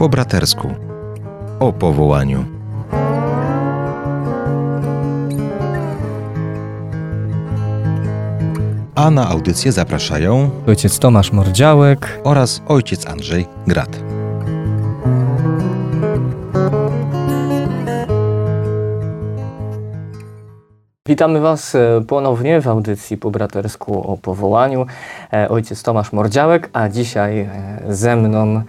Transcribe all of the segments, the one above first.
Po bratersku. O powołaniu. A na audycję zapraszają ojciec Tomasz Mordziałek oraz ojciec Andrzej Grat. Witamy Was e, ponownie w audycji po bratersku o powołaniu. E, ojciec Tomasz Mordziałek, a dzisiaj e, ze mną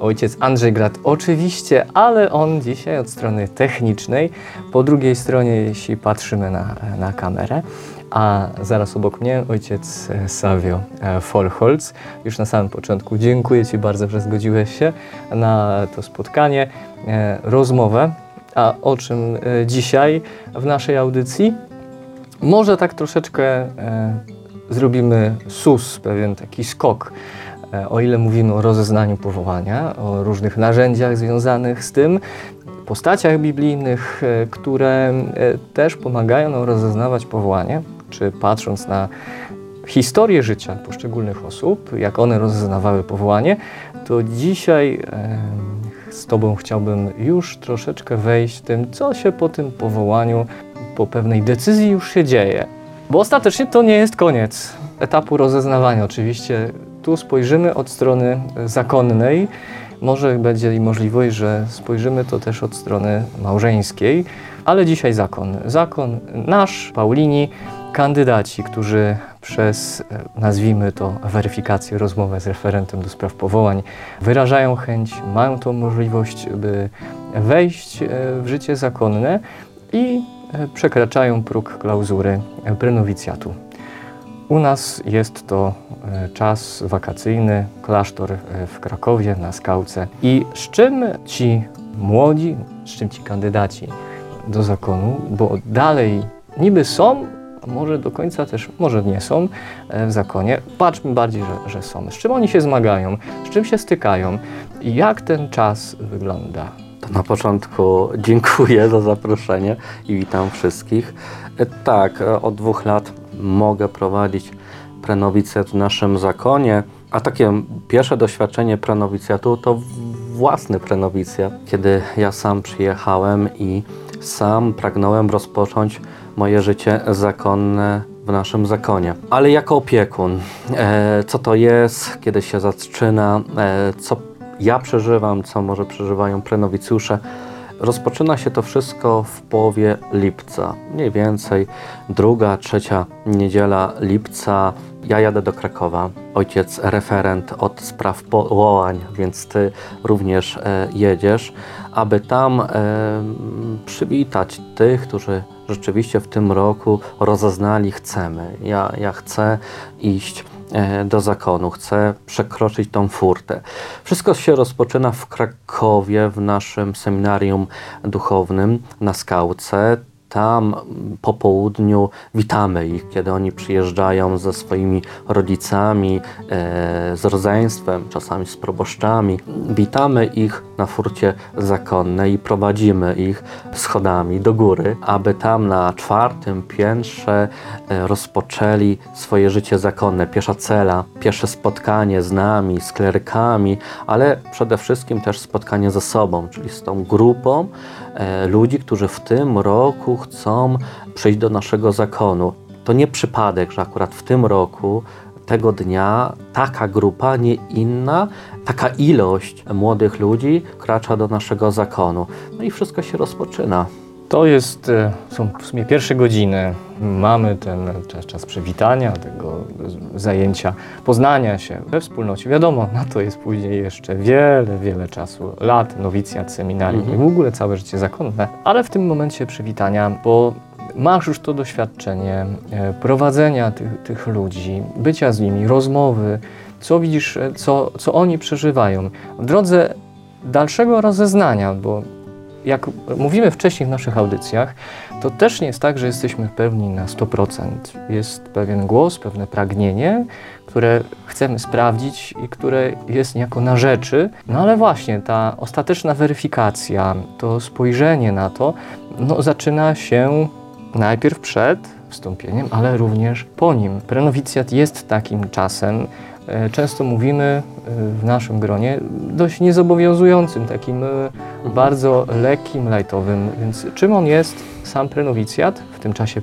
ojciec Andrzej Grat oczywiście, ale on dzisiaj od strony technicznej, po drugiej stronie, jeśli patrzymy na, na kamerę, a zaraz obok mnie ojciec Savio Folholz. Już na samym początku dziękuję Ci bardzo, że zgodziłeś się na to spotkanie, rozmowę. A o czym dzisiaj w naszej audycji? Może tak troszeczkę e, zrobimy sus, pewien taki skok, e, o ile mówimy o rozeznaniu powołania, o różnych narzędziach związanych z tym, postaciach biblijnych, e, które też pomagają nam rozeznawać powołanie, czy patrząc na historię życia poszczególnych osób, jak one rozeznawały powołanie, to dzisiaj z Tobą chciałbym już troszeczkę wejść w tym, co się po tym powołaniu po pewnej decyzji już się dzieje. Bo ostatecznie to nie jest koniec etapu rozeznawania. Oczywiście tu spojrzymy od strony zakonnej. Może będzie i możliwość, że spojrzymy to też od strony małżeńskiej, ale dzisiaj zakon. Zakon nasz, Paulini, kandydaci, którzy przez, nazwijmy to, weryfikację, rozmowę z referentem do spraw powołań, wyrażają chęć, mają tą możliwość, by wejść w życie zakonne i E, przekraczają próg klauzury prenowicjatu. U nas jest to e, czas wakacyjny, klasztor e, w Krakowie na Skałce. I z czym ci młodzi, z czym ci kandydaci do zakonu, bo dalej niby są, a może do końca też, może nie są w zakonie. Patrzmy bardziej, że, że są. Z czym oni się zmagają, z czym się stykają i jak ten czas wygląda to na początku dziękuję za zaproszenie i witam wszystkich. E, tak, e, od dwóch lat mogę prowadzić prenowicjat w naszym zakonie, a takie pierwsze doświadczenie prenowicjatu to własny prenowicjat, kiedy ja sam przyjechałem i sam pragnąłem rozpocząć moje życie zakonne w naszym zakonie. Ale jako opiekun, e, co to jest, kiedy się zaczyna, co ja przeżywam, co może przeżywają prenowicjusze. Rozpoczyna się to wszystko w połowie lipca, mniej więcej druga, trzecia niedziela lipca. Ja jadę do Krakowa, ojciec referent od spraw powołań, więc ty również e, jedziesz, aby tam e, przywitać tych, którzy rzeczywiście w tym roku rozeznali chcemy. Ja, ja chcę iść do zakonu, chce przekroczyć tą furtę. Wszystko się rozpoczyna w Krakowie, w naszym seminarium duchownym na Skałce tam po południu witamy ich, kiedy oni przyjeżdżają ze swoimi rodzicami, e, z rodzeństwem, czasami z proboszczami. Witamy ich na furcie zakonnej i prowadzimy ich schodami do góry, aby tam na czwartym piętrze e, rozpoczęli swoje życie zakonne. Pierwsza cela, pierwsze spotkanie z nami, z klerykami, ale przede wszystkim też spotkanie ze sobą, czyli z tą grupą ludzi, którzy w tym roku chcą przyjść do naszego zakonu. To nie przypadek, że akurat w tym roku tego dnia taka grupa, nie inna, taka ilość młodych ludzi kracza do naszego zakonu. No i wszystko się rozpoczyna. To jest, e, są w sumie pierwsze godziny. Mamy ten czas, czas przywitania, tego zajęcia, poznania się we wspólnocie. Wiadomo, na to jest później jeszcze wiele, wiele czasu, lat, nowicjat, seminarium mhm. i w ogóle całe życie zakonne. Ale w tym momencie przywitania, bo masz już to doświadczenie e, prowadzenia tych, tych ludzi, bycia z nimi, rozmowy, co widzisz, e, co, co oni przeżywają. W drodze dalszego rozeznania, bo jak mówimy wcześniej w naszych audycjach, to też nie jest tak, że jesteśmy pewni na 100%. Jest pewien głos, pewne pragnienie, które chcemy sprawdzić i które jest niejako na rzeczy. No ale właśnie ta ostateczna weryfikacja, to spojrzenie na to, no, zaczyna się najpierw przed wstąpieniem, ale również po nim. Prenowicjat jest takim czasem często mówimy e, w naszym gronie dość niezobowiązującym, takim e, bardzo lekkim, lajtowym. Więc czym on jest, sam prenowicjat, w tym czasie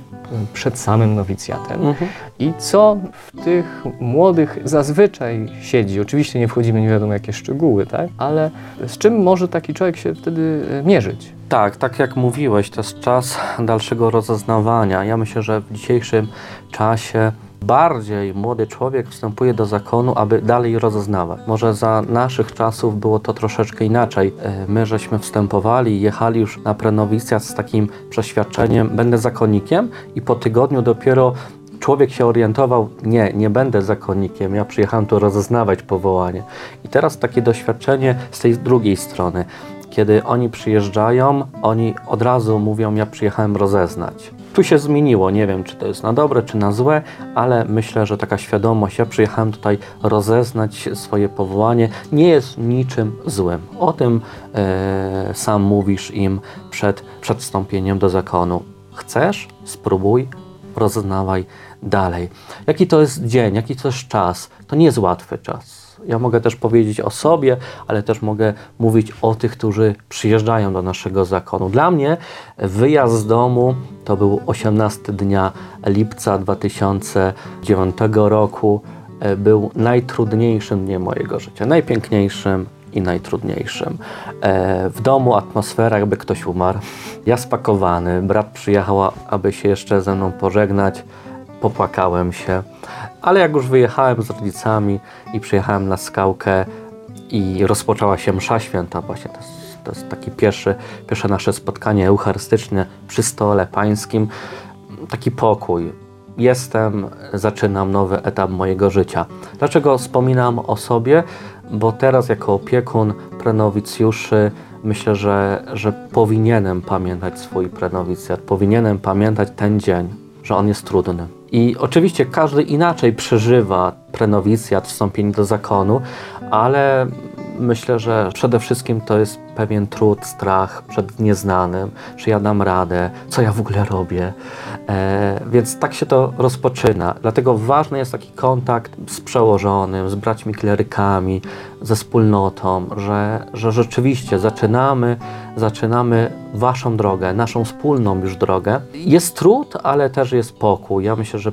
przed samym nowicjatem Mhm. i co w tych młodych zazwyczaj siedzi. Oczywiście nie wchodzimy nie wiadomo jakie szczegóły, tak? ale z czym może taki człowiek się wtedy e, mierzyć? Tak, tak jak mówiłeś, to jest czas dalszego rozeznawania. Ja myślę, że w dzisiejszym czasie bardziej młody człowiek wstępuje do zakonu, aby dalej rozeznawać. Może za naszych czasów było to troszeczkę inaczej. E, My żeśmy wstępowali, jechali już na prenowicjat z takim przeświadczeniem, będę zakonnikiem i po tygodniu dopiero człowiek się orientował, nie, nie będę zakonnikiem, ja przyjechałem tu rozeznawać powołanie. I teraz takie doświadczenie z tej drugiej strony. Kiedy oni przyjeżdżają, oni od razu mówią, ja przyjechałem rozeznać. Tu się zmieniło, nie wiem czy to jest na dobre, czy na złe, ale myślę, że taka świadomość, ja przyjechałem tutaj rozeznać swoje powołanie, nie jest niczym złym. O tym e, sam mówisz im przed, przed wstąpieniem do zakonu. Chcesz? Spróbuj, rozeznawaj dalej. Jaki to jest dzień, jaki to jest czas? To nie jest łatwy czas. Ja mogę też powiedzieć o sobie, ale też mogę mówić o tych, którzy przyjeżdżają do naszego zakonu. Dla mnie wyjazd z domu to był 18 dnia lipca 2009 roku. E, Był najtrudniejszym dniem mojego życia, najpiękniejszym i najtrudniejszym. E, W domu atmosfera, jakby ktoś umarł. Ja spakowany, brat przyjechał, aby się jeszcze ze mną pożegnać. Popłakałem się, ale jak już wyjechałem z rodzicami i przyjechałem na skałkę i rozpoczęła się msza święta, właśnie to jest, to jest takie pierwsze, pierwsze nasze spotkanie eucharystyczne przy stole pańskim, taki pokój. Jestem, zaczynam nowy etap mojego życia. Dlaczego wspominam o sobie? Bo teraz jako opiekun prenowicjuszy myślę, że, że powinienem pamiętać swój prenowicjat, powinienem pamiętać ten dzień, że on jest trudny. I oczywiście każdy inaczej przeżywa prenowicjat, wstąpienie do zakonu, ale myślę, że przede wszystkim to jest pewien trud, strach przed nieznanym, czy ja dam radę, co ja w ogóle robię. E, więc tak się to rozpoczyna. Dlatego ważny jest taki kontakt z przełożonym, z braćmi klerykami, ze wspólnotą, że, że rzeczywiście zaczynamy, zaczynamy waszą drogę, naszą wspólną już drogę. Jest trud, ale też jest pokój. Ja myślę, że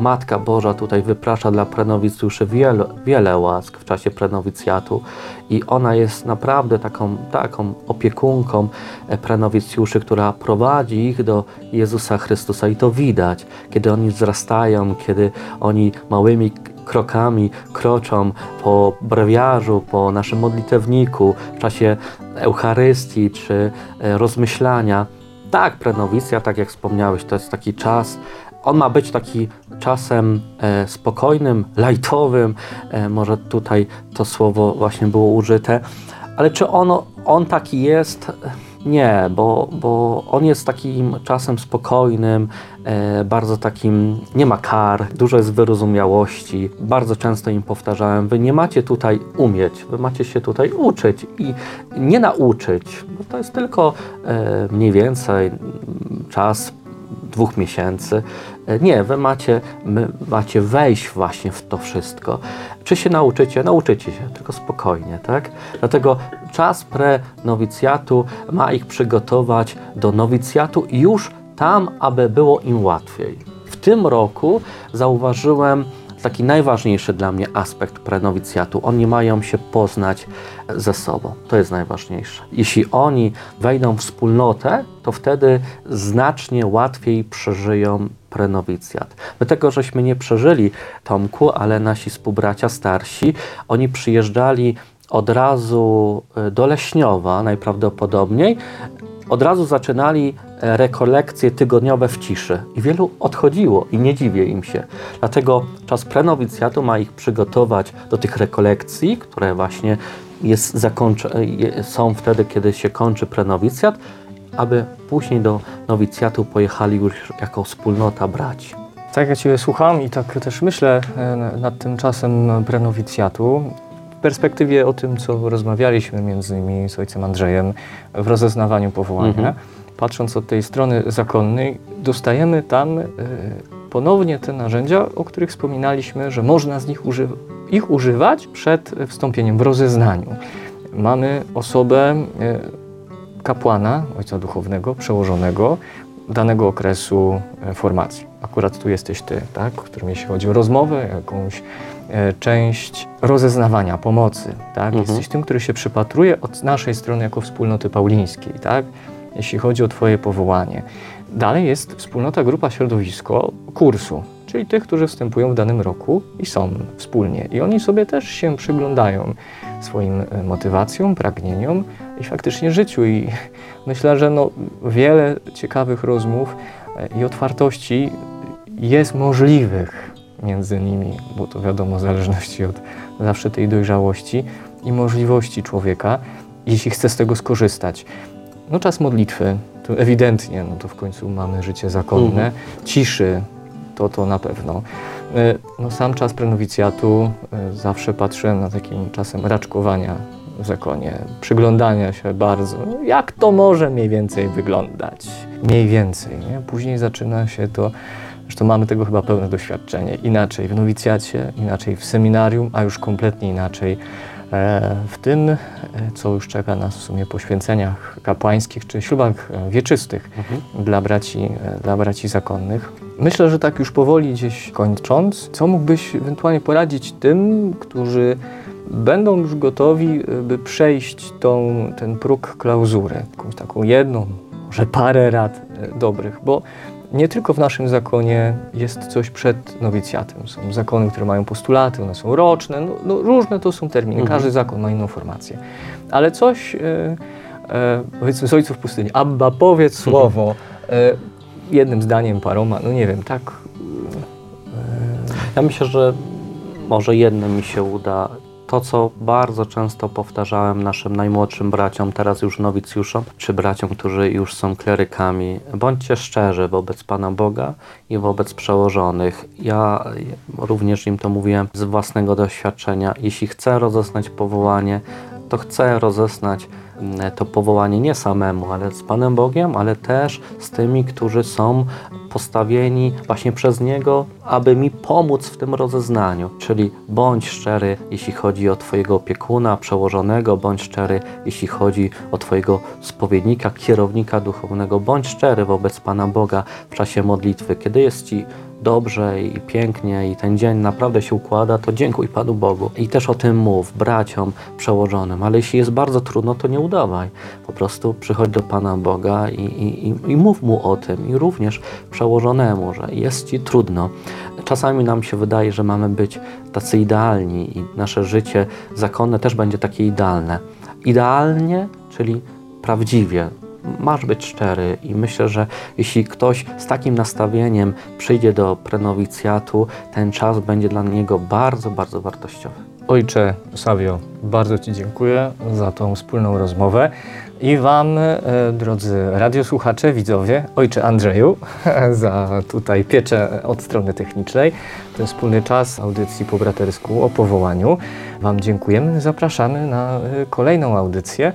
Matka Boża tutaj wyprasza dla prenowicjuszy wiele, wiele łask w czasie prenowicjatu i ona jest naprawdę taką, taką opiekunką e, prenowicjuszy, która prowadzi ich do Jezusa Chrystusa i to widać, kiedy oni wzrastają, kiedy oni małymi krokami kroczą po brewiarzu, po naszym modlitewniku w czasie Eucharystii czy e, rozmyślania. Tak, prenowicja, tak jak wspomniałeś, to jest taki czas, on ma być taki czasem e, spokojnym, lajtowym, e, może tutaj to słowo właśnie było użyte, ale czy ono, on taki jest? Nie, bo, bo on jest takim czasem spokojnym, e, bardzo takim, nie ma kar, dużo jest wyrozumiałości. Bardzo często im powtarzałem, wy nie macie tutaj umieć, wy macie się tutaj uczyć i nie nauczyć, bo to jest tylko e, mniej więcej czas dwóch miesięcy. E, Nie, wy macie, macie wejść właśnie w to wszystko. Czy się nauczycie? Nauczycie się, tylko spokojnie, tak? Dlatego czas pre-nowicjatu ma ich przygotować do nowicjatu już tam, aby było im łatwiej. W tym roku zauważyłem taki najważniejszy dla mnie aspekt prenowicjatu. Oni mają się poznać ze sobą. To jest najważniejsze. Jeśli oni wejdą w wspólnotę, to wtedy znacznie łatwiej przeżyją prenowicjat. My tego żeśmy nie przeżyli, Tomku, ale nasi współbracia starsi, oni przyjeżdżali od razu y, do Leśniowa najprawdopodobniej, od razu zaczynali e, rekolekcje tygodniowe w ciszy i wielu odchodziło i nie dziwię im się. Dlatego czas prenowicjatu ma ich przygotować do tych rekolekcji, które właśnie jest są wtedy, kiedy się kończy prenowicjat, aby później do nowicjatu pojechali już jako wspólnota braci. Tak, ja Ciebie słucham i tak też myślę e, nad tym czasem prenowicjatu. W perspektywie o tym, co rozmawialiśmy między innymi z ojcem Andrzejem w rozeznawaniu powołania, Mhm. patrząc od tej strony zakonnej, dostajemy tam e, ponownie te narzędzia, o których wspominaliśmy, że można z nich używać ich używać przed wstąpieniem w rozeznaniu. Mamy osobę e, kapłana, ojca duchownego, przełożonego danego okresu e, formacji. Akurat tu jesteś ty, tak? którym jeśli chodzi o rozmowę, jakąś część rozeznawania, pomocy. Tak? Mhm. Jesteś tym, który się przypatruje od naszej strony jako wspólnoty paulińskiej, tak? jeśli chodzi o Twoje powołanie. Dalej jest wspólnota, grupa, środowisko kursu, czyli tych, którzy wstępują w danym roku i są wspólnie. I oni sobie też się przyglądają swoim e, motywacjom, pragnieniom i faktycznie życiu. I myślę, że no, wiele ciekawych rozmów e, i otwartości jest możliwych między nimi, bo to wiadomo, w zależności od zawsze tej dojrzałości i możliwości człowieka, jeśli chce z tego skorzystać. No czas modlitwy, to ewidentnie, no to w końcu mamy życie zakonne, Mhm. ciszy, to to na pewno. E, No sam czas prenowicjatu e, zawsze patrzyłem na takim czasem raczkowania w zakonie, przyglądania się bardzo, jak to może mniej więcej wyglądać. Mniej więcej, nie? Później zaczyna się to, zresztą mamy tego chyba pełne doświadczenie, inaczej w nowicjacie, inaczej w seminarium, a już kompletnie inaczej e, w tym, e, co już czeka nas w sumie po święceniach kapłańskich czy ślubach e, wieczystych Mhm. dla braci, dla braci zakonnych. Myślę, że tak już powoli gdzieś kończąc, co mógłbyś ewentualnie poradzić tym, którzy będą już gotowi, by przejść tą, ten próg klauzury, jakąś taką jedną, może parę rad dobrych, bo nie tylko w naszym zakonie jest coś przed nowicjatem. Są zakony, które mają postulaty, one są roczne, no, no różne to są terminy, Mhm. każdy zakon ma inną formację. Ale coś, e, e, powiedzmy z ojców pustyni, Abba powiedz słowo, e, jednym zdaniem, paroma, no nie wiem, tak. Ja myślę, że może jedno mi się uda. To, co bardzo często powtarzałem naszym najmłodszym braciom, teraz już nowicjuszom, czy braciom, którzy już są klerykami, bądźcie szczerzy wobec Pana Boga i wobec przełożonych. Ja również im to mówiłem z własnego doświadczenia. Jeśli chcę rozeznać powołanie, to chcę rozeznać mm, to powołanie nie samemu, ale z Panem Bogiem, ale też z tymi, którzy są postawieni właśnie przez Niego, aby mi pomóc w tym rozeznaniu. Czyli bądź szczery, jeśli chodzi o Twojego opiekuna, przełożonego, bądź szczery, jeśli chodzi o Twojego spowiednika, kierownika duchownego, bądź szczery wobec Pana Boga w czasie modlitwy. Kiedy jest Ci dobrze i pięknie i ten dzień naprawdę się układa, to dziękuj Panu Bogu. I też o tym mów braciom przełożonym, ale jeśli jest bardzo trudno, to nie udawaj. Po prostu przychodź do Pana Boga i, i, i, i mów Mu o tym i również przełożonemu, że jest Ci trudno. Czasami nam się wydaje, że mamy być tacy idealni i nasze życie zakonne też będzie takie idealne. Idealnie, czyli prawdziwie, masz być szczery i myślę, że jeśli ktoś z takim nastawieniem przyjdzie do prenowicjatu, ten czas będzie dla niego bardzo, bardzo wartościowy. Ojcze Savio, bardzo Ci dziękuję za tą wspólną rozmowę i Wam, e, drodzy radiosłuchacze, widzowie, Ojcze Andrzeju, za tutaj pieczę od strony technicznej. Ten wspólny czas audycji po bratersku o powołaniu. Wam dziękujemy, zapraszamy na e, kolejną audycję.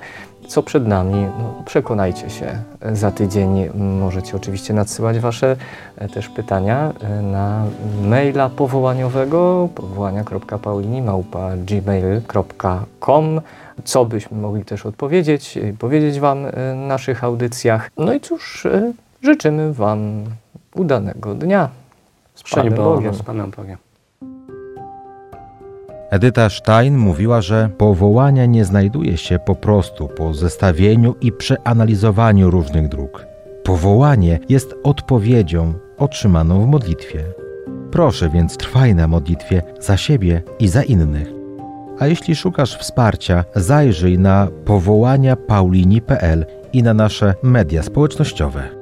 Co przed nami? No, przekonajcie się. Za tydzień możecie oczywiście nadsyłać Wasze e, też pytania na maila powołaniowego powołania.paulini.gmail.com Co byśmy mogli też odpowiedzieć, e, powiedzieć Wam w naszych audycjach. No i cóż, e, życzymy Wam udanego dnia. Z Panem Bogiem. Z Panem Bogiem. Edyta Stein mówiła, że powołania nie znajduje się po prostu po zestawieniu i przeanalizowaniu różnych dróg. Powołanie jest odpowiedzią otrzymaną w modlitwie. Proszę więc trwaj na modlitwie za siebie i za innych. A jeśli szukasz wsparcia, zajrzyj na powołania paulini.pl i na nasze media społecznościowe.